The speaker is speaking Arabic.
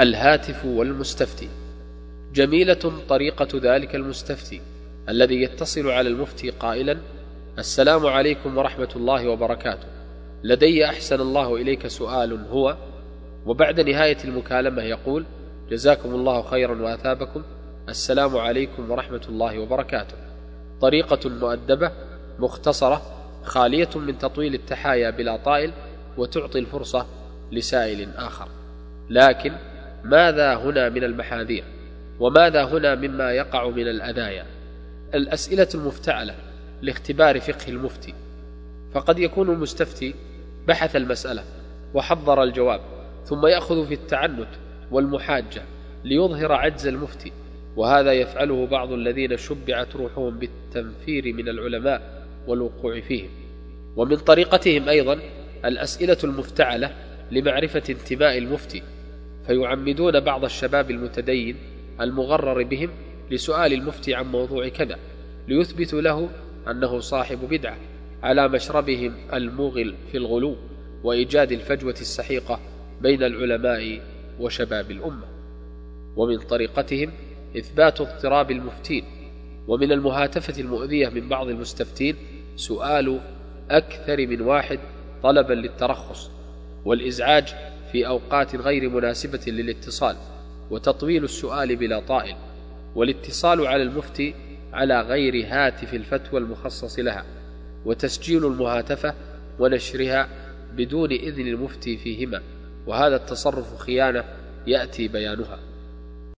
الهاتف والمستفتي. جميلة طريقة ذلك المستفتي الذي يتصل على المفتي قائلا السلام عليكم ورحمة الله وبركاته. لدي أحسن الله إليك سؤال هو. وبعد نهاية المكالمة يقول جزاكم الله خيرا وأثابكم. السلام عليكم ورحمة الله وبركاته. طريقة مؤدبة مختصرة خالية من تطويل التحايا بلا طائل وتعطي الفرصة لسائل آخر. لكن ماذا هنا من المحاذير؟ وماذا هنا مما يقع من الأذايا؟ الأسئلة المفتعلة لاختبار فقه المفتي. فقد يكون المستفتي بحث المسألة وحضر الجواب ثم يأخذ في التعنت والمحاجة ليظهر عجز المفتي. وهذا يفعله بعض الذين شبعت روحهم بالتنفير من العلماء والوقوع فيهم. ومن طريقتهم أيضا الأسئلة المفتعلة لمعرفة انتماء المفتي فيعمدون بعض الشباب المتدين المغرر بهم لسؤال المفتي عن موضوع كذا ليثبتوا له أنه صاحب بدعة على مشربهم الموغل في الغلو وإيجاد الفجوة السحيقة بين العلماء وشباب الأمة. ومن طريقتهم إثبات اضطراب المفتين ومن المهاتفة المؤذية من بعض المستفتين سؤال أكثر من واحد طلبا للترخص والإزعاج في أوقات غير مناسبة للاتصال وتطويل السؤال بلا طائل والاتصال على المفتي على غير هاتف الفتوى المخصص لها وتسجيل المهاتفة ونشرها بدون إذن المفتي فيهما وهذا التصرف خيانة يأتي بيانها.